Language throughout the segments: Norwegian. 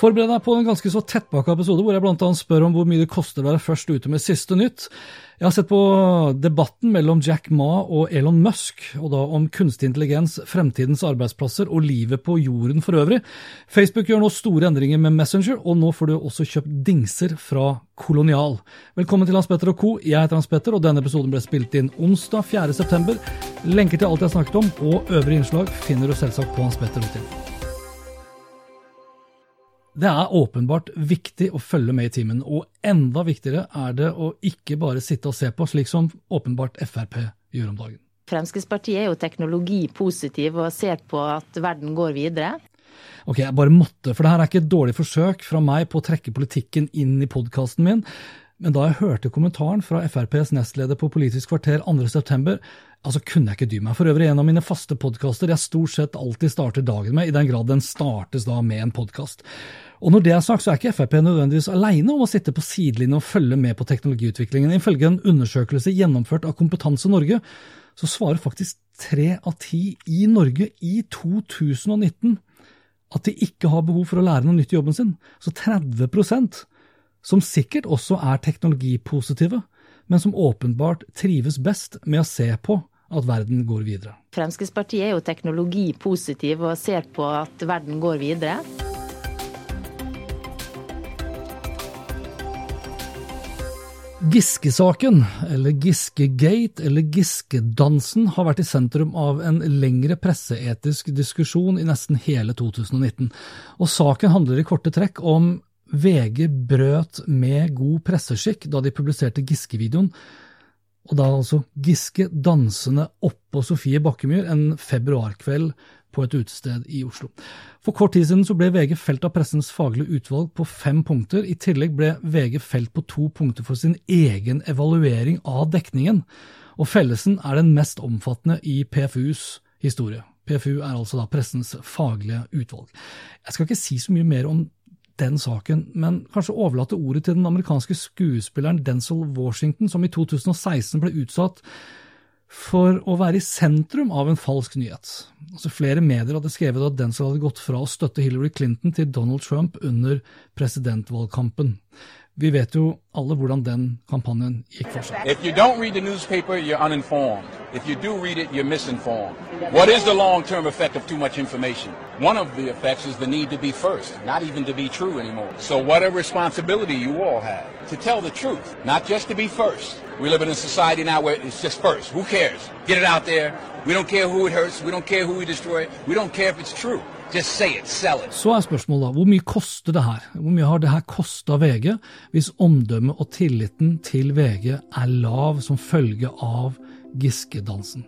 Forbered deg på en ganske så tettpakka episode hvor jeg annet spør om hvor mye det koster å være først ute med siste nytt. Jeg har sett på debatten mellom Jack Ma og Elon Musk, og da om kunstig intelligens, fremtidens arbeidsplasser og livet på jorden for øvrig. Facebook gjør nå store endringer med Messenger, og nå får du også kjøpt dingser fra Kolonial. Velkommen til Hans Petter og co. Jeg heter Hans Petter, og denne episoden ble spilt inn onsdag 4.9. Lenker til alt jeg snakket om, og øvrige innslag finner du selvsagt på Hans Petter Hotel. Det er åpenbart viktig å følge med i timen, og enda viktigere er det å ikke bare sitte og se på, slik som åpenbart Frp gjør om dagen. Fremskrittspartiet er jo teknologipositiv og ser på at verden går videre. Ok, jeg bare måtte, for det her er ikke et dårlig forsøk fra meg på å trekke politikken inn i podkasten min, men da jeg hørte kommentaren fra FrPs nestleder på Politisk kvarter 2.9, altså kunne jeg ikke dy meg. For øvrig en av mine faste podkaster jeg stort sett alltid starter dagen med, i den grad den startes da med en podkast. Og når det er sagt, så er ikke Frp nødvendigvis alene om å sitte på sidelinjen og følge med på teknologiutviklingen. Ifølge en undersøkelse gjennomført av Kompetanse Norge, så svarer faktisk tre av ti i Norge i 2019 at de ikke har behov for å lære noe nytt i jobben sin. Så 30% som sikkert også er teknologipositive, men som åpenbart trives best med å se på at verden går videre. Fremskrittspartiet er jo teknologipositiv og ser på at verden går videre. Giske-saken, eller Giske-gate, eller Giske-dansen, har vært i sentrum av en lengre presseetisk diskusjon i nesten hele 2019. Og saken handler i korte trekk om VG brøt med god presseskikk da de publiserte Giske-videoen, og da altså Giske dansende oppå Sofie Bakkemyr en februarkveld på et utested i Oslo. For kort tid siden så ble VG felt av pressens faglige utvalg på fem punkter. I tillegg ble VG felt på to punkter for sin egen evaluering av dekningen. Og fellelsen er den mest omfattende i PFUs historie. PFU er altså da pressens faglige utvalg. Jeg skal ikke si så mye mer om den saken, men kanskje overlate ordet til den amerikanske skuespilleren Denzil Washington, som i 2016 ble utsatt for å være i sentrum av en falsk nyhet. Altså Flere medier hadde skrevet at Denzil hadde gått fra å støtte Hillary Clinton til Donald Trump under presidentvalgkampen. Vi vet jo alle hvordan den kampanjen gikk for seg. If you don't read the newspaper, you're uninformed. If you do read it, you're misinformed. What is the long-term effect of too much information? One of the effects is the need to be first, not even to be true anymore. So what a responsibility you all have to tell the truth, not just to be first. We live in a society now where it's just first. Who cares? Get it out there. We don't care who it hurts. We don't care who we destroy. We don't care if it's true. It, Så er spørsmålet da, hvor mye koster det her? Hvor mye har det her kosta VG, hvis omdømmet og tilliten til VG er lav som følge av Giske-dansen?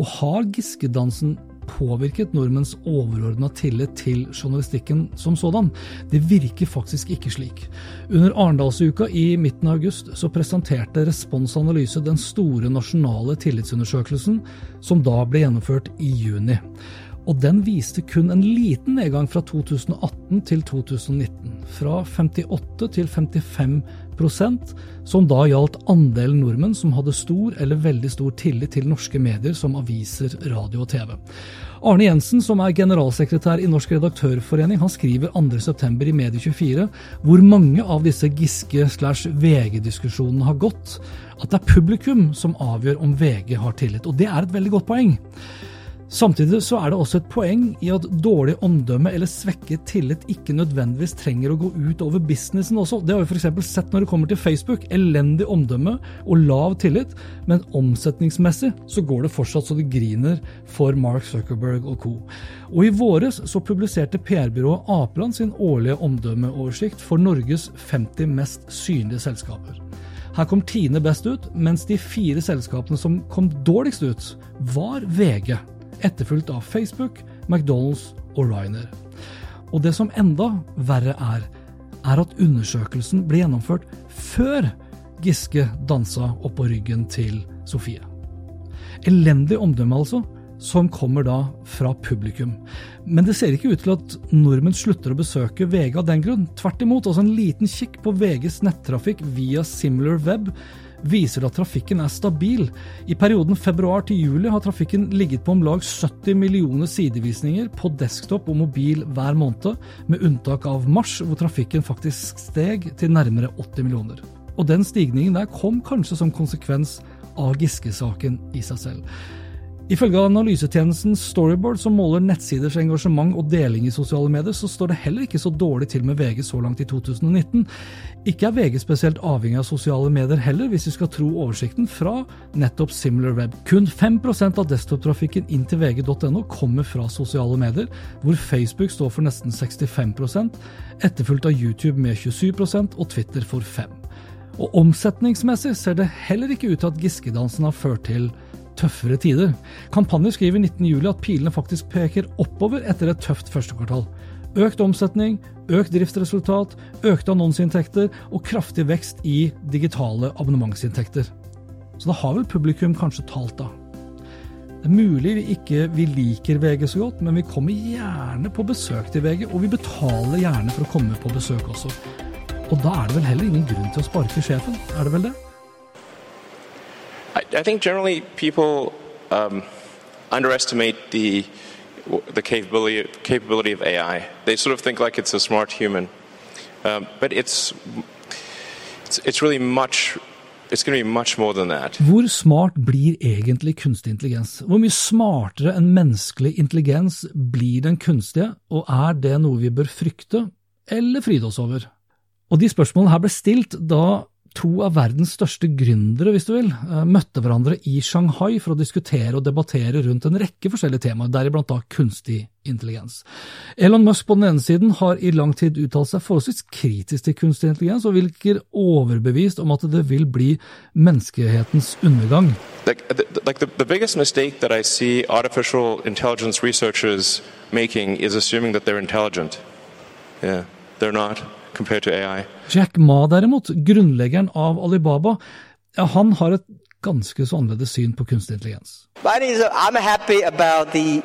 Og har Giske-dansen påvirket nordmenns overordna tillit til journalistikken som sådan? Det virker faktisk ikke slik. Under Arendalsuka i midten av august så presenterte Respons Analyse den store nasjonale tillitsundersøkelsen, som da ble gjennomført i juni og den viste kun en liten nedgang fra 2018 til 2019. Fra 58 til 55% som da gjaldt andelen nordmenn som hadde stor eller veldig stor tillit til norske medier som aviser, radio og TV. Arne Jensen, som er generalsekretær i Norsk redaktørforening, han skriver 2.9. i Medie24 hvor mange av disse Giske slash VG-diskusjonene har gått, at det er publikum som avgjør om VG har tillit. Og det er et veldig godt poeng. Samtidig så er det også et poeng i at dårlig omdømme eller svekket tillit ikke nødvendigvis trenger å gå ut over businessen også. Det har vi f.eks. sett når det kommer til Facebook. Elendig omdømme og lav tillit, men omsetningsmessig så går det fortsatt så det griner for Mark Zuckerberg og co. Og i våres så publiserte PR-byrået Apeland sin årlige omdømmeoversikt for Norges 50 mest synlige selskaper. Her kom Tine best ut, mens de fire selskapene som kom dårligst ut, var VG etterfulgt av Facebook, McDonald's og Ryanair. Og det som enda verre er, er at undersøkelsen ble gjennomført før Giske dansa oppå ryggen til Sofie. Elendig omdømme, altså, som kommer da fra publikum. Men det ser ikke ut til at nordmenn slutter å besøke VG av den grunn. Tvert imot, altså en liten kikk på VGs nettrafikk via Similar Web viser at trafikken er stabil. I perioden februar til juli har trafikken ligget på om lag 70 millioner sidevisninger på desktop og mobil hver måned, med unntak av mars, hvor trafikken faktisk steg til nærmere 80 millioner. Og den stigningen der kom kanskje som konsekvens av Giske-saken i seg selv. Ifølge analysetjenesten Storyboard, som måler nettsiders engasjement og deling i sosiale medier, så står det heller ikke så dårlig til med VG så langt i 2019. Ikke er VG spesielt avhengig av sosiale medier heller, hvis vi skal tro oversikten fra nettopp SimilarWeb. Kun 5% av desktop-trafikken inn til vg.no kommer fra sosiale medier, hvor Facebook står for nesten 65% etterfulgt av YouTube med 27% og Twitter for 5 Og omsetningsmessig ser det heller ikke ut til at Giske-dansen har ført til tøffere tider. Kampanjer skriver 19.07 at pilene faktisk peker oppover etter et tøft første kvartal. Økt omsetning, økt driftsresultat, økte annonseinntekter og kraftig vekst i digitale abonnementsinntekter. Så da har vel publikum kanskje talt, da. Det er mulig vi ikke vi liker VG så godt, men vi kommer gjerne på besøk til VG, og vi betaler gjerne for å komme på besøk også. Og da er det vel heller ingen grunn til å sparke sjefen, er det vel det? I, think generally people um, underestimate the the capability capability of AI. They sort of think like it's a smart human, um, but it's, it's it's really much Hvor smart blir egentlig kunstig intelligens? Hvor mye smartere enn menneskelig intelligens blir den kunstige, og er det noe vi bør frykte eller fryde oss over? Og De spørsmålene her ble stilt da to av verdens største gründere, hvis du vil, eh, møtte hverandre i Shanghai for å diskutere og debattere rundt en rekke forskjellige temaer, deriblant da kunstig intelligens. Elon Musk på den ene siden har i lang tid uttalt seg forholdsvis kritisk til kunstig intelligens, og virker overbevist om at det vil bli menneskehetens undergang. Like, like the, the biggest mistake that I see artificial intelligence researchers making is assuming that they're intelligent. Yeah, compared to AI. Jack Ma derimot, grunnleggeren av Alibaba, ja, han har et ganske så annerledes syn på kunstig intelligens. I'm happy about the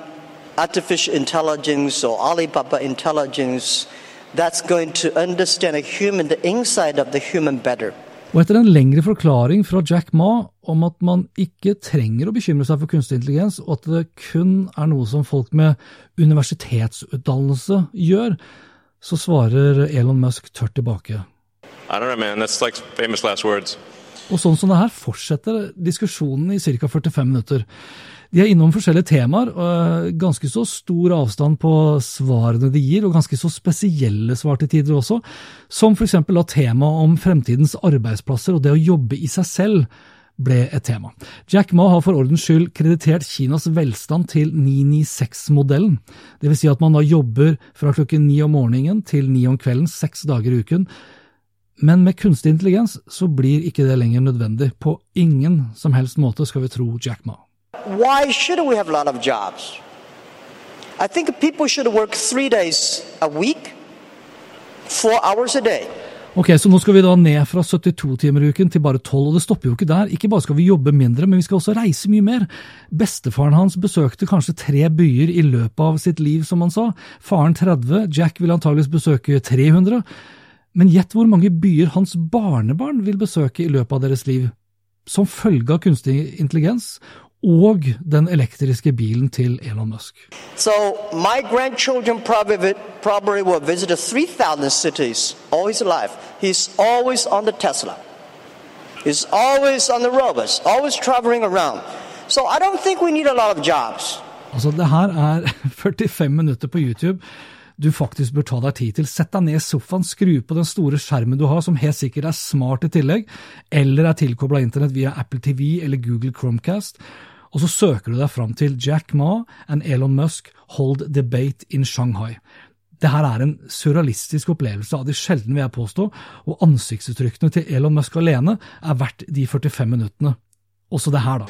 artificial intelligence or Alibaba intelligence that's going to understand a human, the inside of the human better. Og etter en lengre forklaring fra Jack Ma om at man ikke trenger å bekymre seg for kunstig intelligens, og at det kun er noe som folk med universitetsutdannelse gjør, så svarer Elon Musk tørt tilbake. Know, like og sånn som det her fortsetter diskusjonen i ca. 45 minutter. De er innom forskjellige temaer, og ganske så stor avstand på svarene de gir, og ganske så spesielle svar til tider også, som f.eks. temaet om fremtidens arbeidsplasser og det å jobbe i seg selv ble et tema. Jack Ma har for ordens skyld kreditert Kinas velstand til 996-modellen. Det vil si at man da jobber fra klokken ni om morgenen til ni om kvelden seks dager i uken. Men med kunstig intelligens så blir ikke det lenger nødvendig. På ingen som helst måte, skal vi tro Jack Ma. Why should we have a lot of jobs? I think people should work three days a week, four hours a day. Ok, Så nå skal vi da ned fra 72 timer uken til bare 12, og det stopper jo ikke der. Ikke bare skal vi jobbe mindre, men vi skal også reise mye mer. Bestefaren hans besøkte kanskje tre byer i løpet av sitt liv, som han sa. Faren 30, Jack vil antageligvis besøke 300. Men gjett hvor mange byer hans barnebarn vil besøke i løpet av deres liv. Som følge av kunstig intelligens og den elektriske bilen til Elon Musk. So my grandchildren probably, probably will visit 3,000 cities all his life. He's always on the Tesla. He's always on the robots, always traveling around. So I don't think we need a lot of jobs. Altså, det her er 45 minutter på YouTube du faktisk bør ta deg tid til. Sett deg ned i sofaen, skru på den store skjermen du har, som helt sikkert er smart i tillegg, eller er tilkobla internett via Apple TV eller Google Chromecast, og så søker du deg fram til Jack Ma and Elon Musk hold debate in Shanghai. Det her er en surrealistisk opplevelse av de sjelden, vil jeg påstå, og ansiktsuttrykkene til Elon Musk alene er verdt de 45 minuttene. Også det her, da.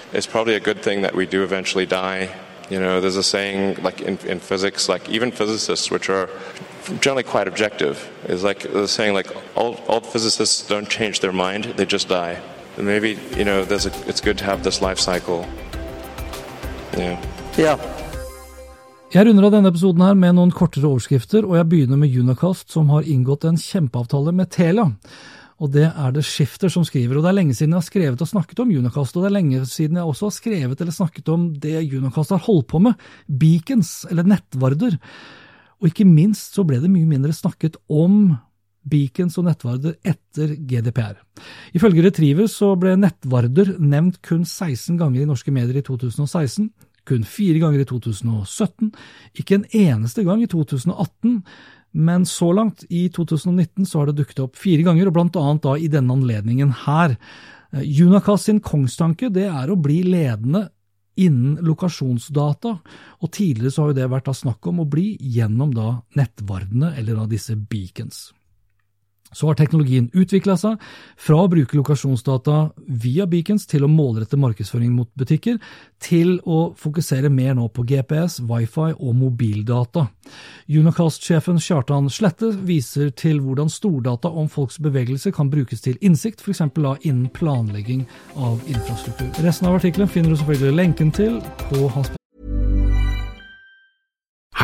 It's probably a good thing that we do eventually die. You know, there's a saying, like in, in physics, like even physicists, which are generally quite objective, is like the saying, like all, all physicists don't change their mind; they just die. And maybe you know, there's a, it's good to have this life cycle. Yeah. Yeah. Jeg runder av denne episoden her med noen kortere overskrifter, og jeg begynner med Unacast, som har inngått en kjempeavtale med Telia. Og det er det Skifter som skriver. Og det er lenge siden jeg har skrevet og snakket om Unicast, og det er lenge siden jeg også har skrevet eller snakket om det Unicast har holdt på med, beacons, eller nettvarder. Og ikke minst så ble det mye mindre snakket om beacons og nettvarder etter GDPR. Ifølge Retriever så ble nettvarder nevnt kun 16 ganger i norske medier i 2016 kun fire ganger i 2017, ikke en eneste gang i 2018, men så langt, i 2019, så har det dukket opp fire ganger, og blant annet da i denne anledningen her. Junakas sin kongstanke det er å bli ledende innen lokasjonsdata, og tidligere så har jo det vært da snakk om å bli gjennom da nettvardene, eller da disse beacons. Så har teknologien utvikla seg fra å bruke lokasjonsdata via beacons til å målrette markedsføring mot butikker, til å fokusere mer nå på GPS, wifi og mobildata. Unacast-sjefen Kjartan Slette viser til hvordan stordata om folks bevegelse kan brukes til innsikt, f.eks. innen planlegging av infrastruktur. Resten av artikkelen finner du selvfølgelig lenken til på hans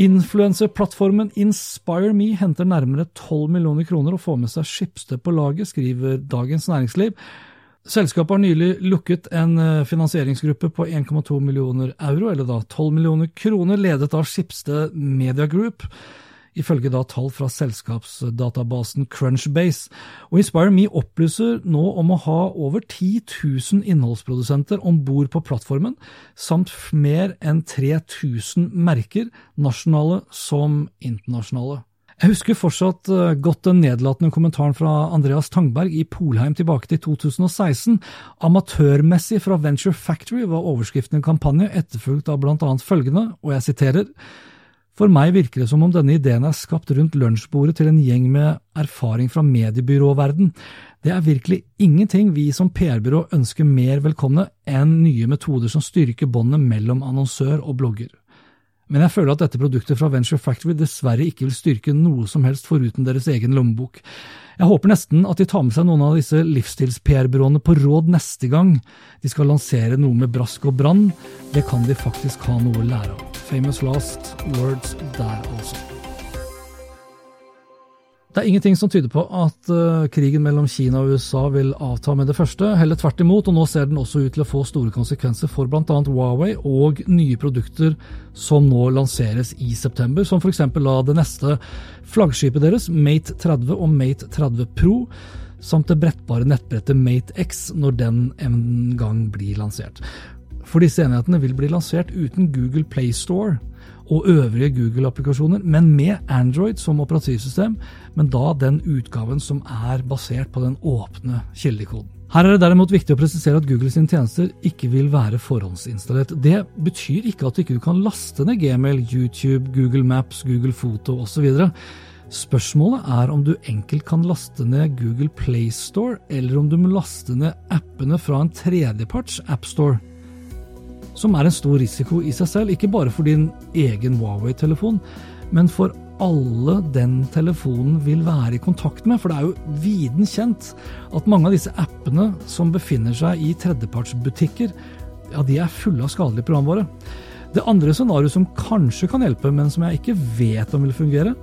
Influenserplattformen InspireMe henter nærmere 12 millioner kroner og får med seg Skipsted på laget, skriver Dagens Næringsliv. Selskapet har nylig lukket en eh, finansieringsgruppe på 1,2 millioner euro, eller da 12 millioner kroner, ledet av Skipsted Media Group ifølge da tall fra selskapsdatabasen Crunchbase. Og InspireMe opplyser nå om å ha over 10 000 innholdsprodusenter om bord på plattformen, samt mer enn 3000 merker, nasjonale som internasjonale. Jeg husker fortsatt eh, godt den nedlatende kommentaren fra Andreas Tangberg i Polheim tilbake til 2016. Amatørmessig fra Venture Factory var overskriften i en kampanje, etterfulgt av blant annet følgende, og jeg siterer for meg virker det som om denne ideen er skapt rundt lunsjbordet til en gjeng med erfaring fra mediebyråverden. Det er virkelig ingenting vi som PR-byrå ønsker mer velkomne enn nye metoder som styrker båndet mellom annonsør og blogger. Men jeg føler at dette produktet fra Venture Factory dessverre ikke vil styrke noe som helst foruten deres egen lommebok. Jeg håper nesten at de tar med seg noen av disse livsstils-PR-byråene på råd neste gang de skal lansere noe med brask og brann. Det kan de faktisk ha noe å lære av. famous last words der, altså. Det er ingenting som tyder på at uh, krigen mellom Kina og USA vil avta med det første, heller tvert imot, og nå ser den også ut til å få store konsekvenser for bl.a. Huawei og nye produkter som nå lanseres i september, som f.eks. det neste flaggskipet deres, Mate 30 og Mate 30 Pro, samt det brettbare nettbrettet Mate X når den en gang blir lansert. For disse enhetene vil bli lansert uten Google Play Store og øvrige Google-applikasjoner, men med Android som operativsystem, men da den utgaven som er basert på den åpne kildekoden. Her er det derimot viktig å presisere at Google sine tjenester ikke vil være forhåndsinstallert. Det betyr ikke at du ikke kan laste ned Gmail, YouTube, Google Maps, Google Foto osv. Spørsmålet er om du enkelt kan laste ned Google Play Store, eller om du må laste ned appene fra en tredjeparts appstore som er en stor risiko i seg selv, ikke bare for din egen Huawei-telefon, men for alle den telefonen vil være i kontakt med. For det er jo viden kjent at mange av disse appene som befinner seg i tredjepartsbutikker, ja, de er fulle av skadelige programvare. Det andre scenarioet som kanskje kan hjelpe, men som jeg ikke vet om vil fungere,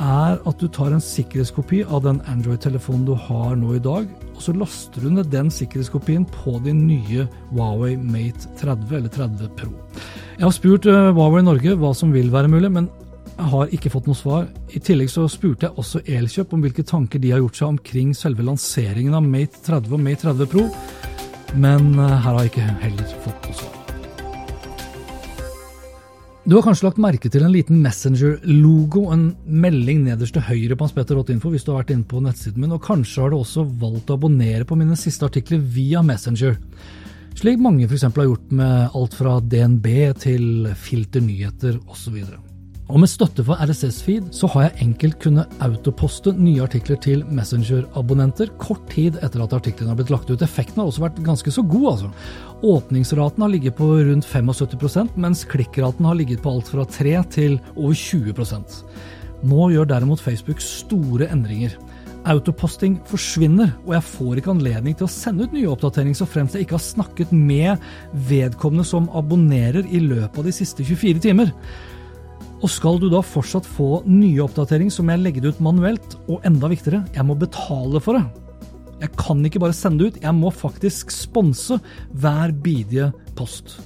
er at du tar en sikkerhetskopi av den Android-telefonen du har nå i dag, og så laster du ned den sikkerhetskopien på din nye Huawei Mate 30 eller 30 Pro. Jeg har spurt uh, Huawei Norge hva som vil være mulig, men jeg har ikke fått noe svar. I tillegg så spurte jeg også Elkjøp om hvilke tanker de har gjort seg omkring selve lanseringen av Mate 30 og Mate 30 Pro, men uh, her har jeg ikke heller fått noe svar. Du har kanskje lagt merke til en liten Messenger-logo, en melding nederst til høyre på hanspetter.info hvis du har vært inne på nettsiden min, og kanskje har du også valgt å abonnere på mine siste artikler via Messenger, slik mange f.eks. har gjort med alt fra DNB til filternyheter osv. Og med støtte for RSS-feed så har jeg enkelt kunnet autoposte nye artikler til Messenger-abonnenter kort tid etter at artiklene har blitt lagt ut. Effekten har også vært ganske så god, altså. Åpningsraten har ligget på rundt 75% mens klikkraten har ligget på alt fra 3 til over 20% Nå gjør derimot Facebook store endringer. Autoposting forsvinner, og jeg får ikke anledning til å sende ut nye oppdateringer så fremst jeg ikke har snakket med vedkommende som abonnerer i løpet av de siste 24 timer. Og skal du da fortsatt få nye oppdateringer, så jeg legge det ut manuelt, og enda viktigere, jeg må betale for det. Jeg kan ikke bare sende det ut, jeg må faktisk sponse hver bidige post.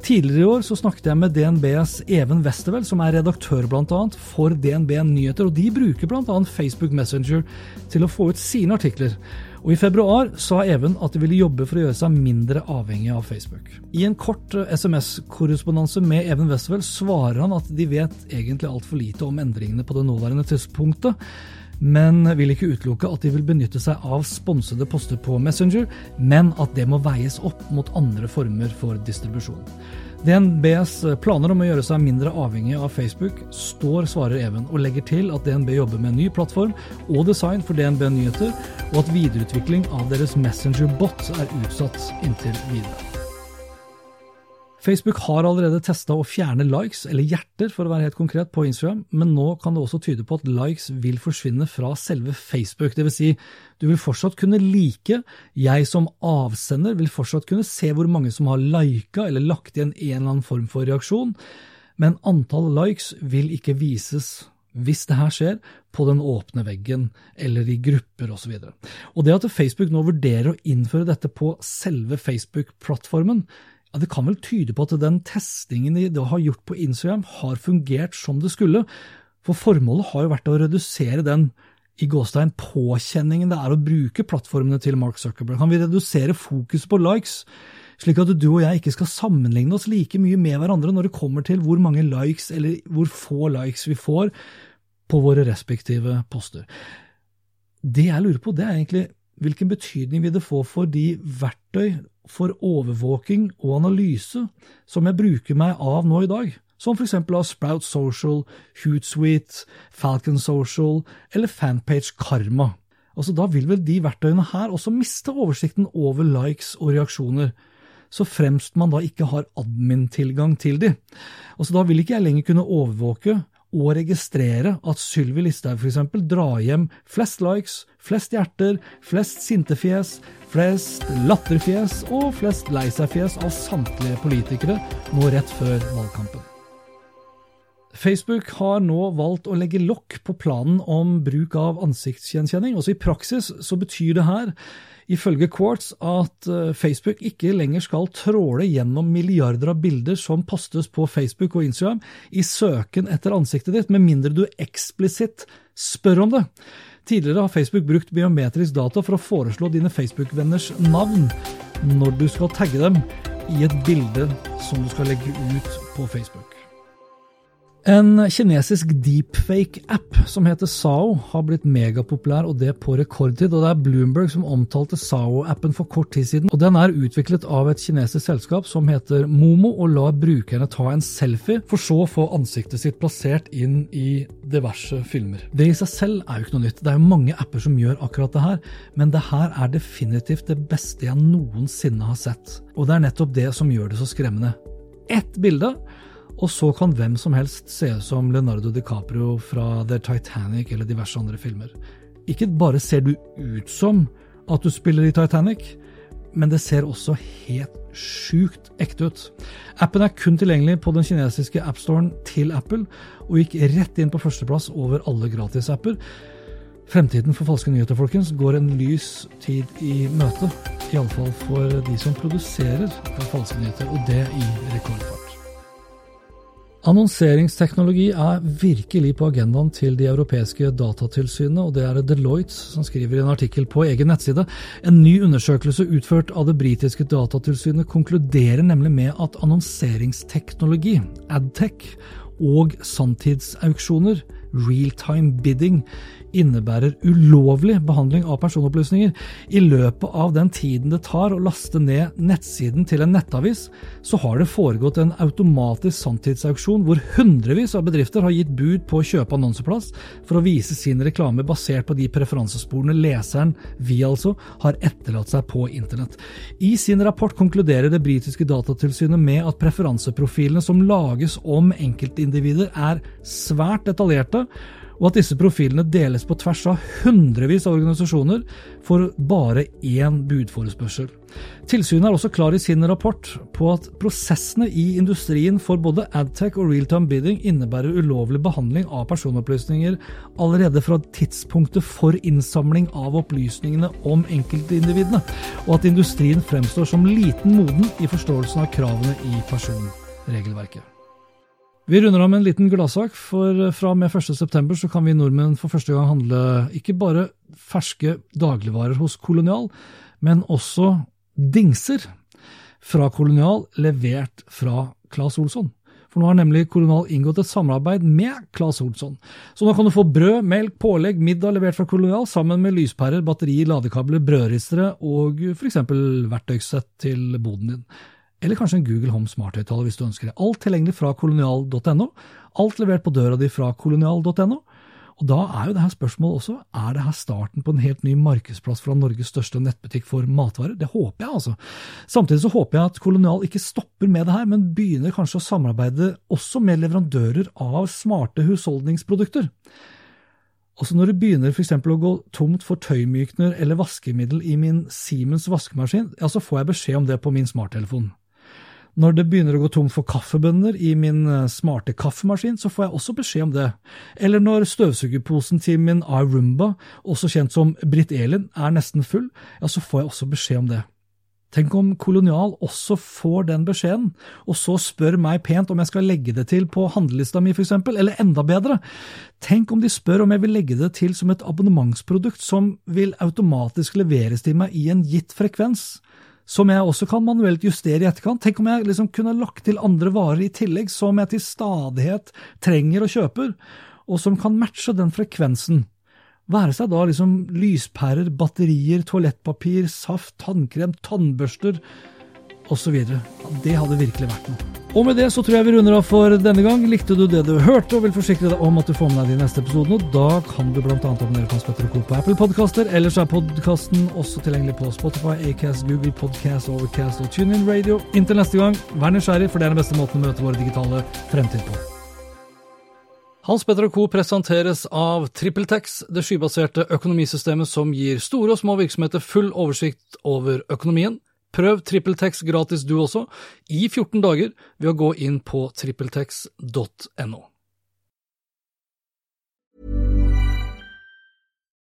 Tidligere i år så snakket jeg med DNBs Even Westervel, som er redaktør bl.a. for DNB Nyheter, og de bruker bl.a. Facebook Messenger til å få ut sine artikler. Og I februar sa Even at de ville jobbe for å gjøre seg mindre avhengig av Facebook. I en kort eh, SMS-korrespondanse med Even Westwell svarer han at de vet egentlig altfor lite om endringene på det nåværende tidspunktet, men vil ikke utelukke at de vil benytte seg av sponsede poster på Messenger, men at det må veies opp mot andre former for distribusjon. DNBs planer om å gjøre seg mindre avhengig av Facebook står, svarer Even, og legger til at DNB jobber med en ny plattform og design for DNB Nyheter, og at videreutvikling av deres Messenger-bot er utsatt inntil videre. Facebook har allerede testa å fjerne likes, eller hjerter for å være helt konkret, på Instagram, men nå kan det også tyde på at likes vil forsvinne fra selve Facebook. Vil si, du vil fortsatt kunne like, jeg som avsender vil fortsatt kunne se hvor mange som har lika eller lagt igjen en eller annen form for reaksjon, men antall likes vil ikke vises hvis det her skjer, på den åpne veggen eller i grupper osv. Og, så og det at Facebook nå vurderer å innføre dette på selve Facebook-plattformen, ja, Det kan vel tyde på at den testingen de har gjort på Instagram, har fungert som det skulle. For formålet har jo vært å redusere den i gåstein påkjenningen det er å bruke plattformene til Mark Zuckerberg. Kan vi redusere fokuset på likes, slik at du og jeg ikke skal sammenligne oss like mye med hverandre når det kommer til hvor mange likes eller hvor få likes vi får på våre respektive poster. Det jeg lurer på, det er egentlig hvilken betydning vil det få for de verktøy for overvåking og analyse som jeg bruker meg av nå i dag, som eksempel av Sprout Social, Hootsuite, Falcon Social eller Fanpage Karma. Altså, da vil vel de verktøyene her også miste oversikten over likes og reaksjoner, så fremst man da ikke har admin-tilgang til de. Altså, da vil ikke jeg lenger kunne overvåke og registrere at Sylvi Listhaug f.eks. drar hjem flest likes, flest hjerter, flest sintefjes, flest latterfjes og flest lei seg-fjes av samtlige politikere nå rett før valgkampen. Facebook har nå valgt å legge lokk på planen om bruk av ansiktsgjenkjenning. Også i praksis så betyr det her, ifølge Quartz, at eh, Facebook ikke lenger skal tråle gjennom milliarder av bilder som postes på Facebook og Instagram i søken etter ansiktet ditt, med mindre du eksplisitt spør om det. Tidligere har Facebook brukt biometrisk data for å foreslå dine Facebook-venners navn når du skal tagge dem i et bilde som du skal legge ut på Facebook. En kinesisk deepfake-app som heter Sao, har blitt megapopulær, og det på rekordtid. og Det er Bloomberg som omtalte Sao-appen for kort tid siden. og Den er utviklet av et kinesisk selskap som heter Momo, og lar brukerne ta en selfie, for så å få ansiktet sitt plassert inn i diverse filmer. Det i seg selv er jo ikke noe nytt. Det er jo mange apper som gjør akkurat det her, men det her er definitivt det beste jeg noensinne har sett. Og det er nettopp det som gjør det så skremmende. Ett bilde og så kan hvem som helst se ut som Leonardo DiCaprio fra The Titanic eller diverse andre filmer. Ikke bare ser du ut som at du spiller i Titanic, men det ser også helt sjukt ekte ut. Appen er kun tilgjengelig på den kinesiske appstoren til Apple, og gikk rett inn på førsteplass over alle gratisapper. Fremtiden for falske nyheter folkens, går en lys tid i møte. Iallfall for de som produserer falske nyheter, og det i rekordfart. Annonseringsteknologi er virkelig på agendaen til de europeiske datatilsynene, og det er Deloitte som skriver i en artikkel på egen nettside. En ny undersøkelse utført av det britiske datatilsynet konkluderer nemlig med at annonseringsteknologi, adtech, og sanntidsauksjoner, real-time bidding, innebærer ulovlig behandling av personopplysninger. I løpet av den tiden det tar å laste ned nettsiden til en nettavis, så har det foregått en automatisk sanntidsauksjon hvor hundrevis av bedrifter har gitt bud på å kjøpe annonseplass for å vise sin reklame basert på de preferansesporene leseren, vi altså, har etterlatt seg på internett. I sin rapport konkluderer det britiske datatilsynet med at preferanseprofilene som lages om enkeltindivider er svært detaljerte, og at disse profilene deles på tvers av hundrevis av organisasjoner for bare én budforespørsel. Tilsynet er også klar i sin rapport på at prosessene i industrien for både adtech og realtime bidding innebærer ulovlig behandling av personopplysninger allerede fra tidspunktet for innsamling av opplysningene om enkeltindividene, og at industrien fremstår som liten moden i forståelsen av kravene i personregelverket. Vi runder av med en liten gladsak, for fra og med 1.9 så kan vi nordmenn for første gang handle ikke bare ferske dagligvarer hos Kolonial, men også dingser fra Kolonial levert fra Claes Olsson. For nå har nemlig Kolonial inngått et samarbeid med Claes Olsson. Så nå kan du få brød, melk, pålegg, middag levert fra Kolonial sammen med lyspærer, batterier, ladekabler, brødristere og f.eks. verktøysett til boden din eller kanskje en Google Home smarthøyttaler hvis du ønsker det. Alt tilgjengelig fra kolonial.no. Alt levert på døra di fra kolonial.no. Og da er jo det her spørsmålet også, er det her starten på en helt ny markedsplass fra Norges største nettbutikk for matvarer? Det håper jeg, altså. Samtidig så håper jeg at Kolonial ikke stopper med det her, men begynner kanskje å samarbeide også med leverandører av smarte husholdningsprodukter. Også når det begynner f.eks. å gå tomt for tøymykner eller vaskemiddel i min Siemens vaskemaskin, ja, så får jeg beskjed om det på min smarttelefon. Når det begynner å gå tomt for kaffebønner i min eh, smarte kaffemaskin, så får jeg også beskjed om det. Eller når støvsugerposen til min iRumba, også kjent som Britt Elin, er nesten full, ja, så får jeg også beskjed om det. Tenk om Kolonial også får den beskjeden, og så spør meg pent om jeg skal legge det til på handlelista mi, for eksempel, eller enda bedre, tenk om de spør om jeg vil legge det til som et abonnementsprodukt som vil automatisk leveres til meg i en gitt frekvens som jeg også kan manuelt justere i etterkant. Tenk om jeg liksom kunne lagt til andre varer i tillegg som jeg til stadighet trenger og kjøper, og som kan matche den frekvensen. Være seg da liksom lyspærer, batterier, toalettpapir, saft, tannkrem, tannbørster osv. Det hadde virkelig vært noe. Og med det så tror jeg vi runder av for denne gang. Likte du det du hørte og vil forsikre deg om at du får med deg de neste episodene, da kan du bl.a. abonnere på Hans Petter Co. på Apple Podkaster. Ellers er podkasten også tilgjengelig på Spotify, Acast, Google Podcast, Overcast og TuneIn Radio. Inntil neste gang, vær nysgjerrig, for det er den beste måten å møte vår digitale fremtid på. Hans Petter Co. presenteres av TrippelTex, det skybaserte økonomisystemet som gir store og små virksomheter full oversikt over økonomien. Prøv TrippelTex gratis du også, i 14 dager, ved å gå inn på trippeltex.no.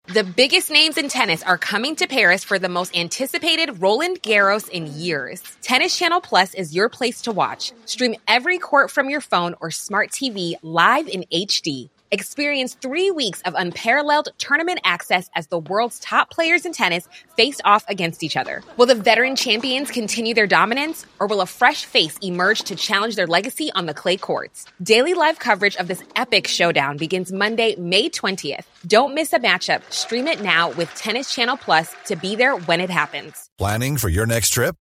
The biggest names in tennis are coming to Paris for the most anticipated Roland Garros in years. Tennis Channel Plus is your place to watch. Stream every court from your phone or smart TV live in HD. Experience three weeks of unparalleled tournament access as the world's top players in tennis face off against each other. Will the veteran champions continue their dominance, or will a fresh face emerge to challenge their legacy on the clay courts? Daily live coverage of this epic showdown begins Monday, May 20th. Don't miss a matchup. Stream it now with Tennis Channel Plus to be there when it happens. Planning for your next trip?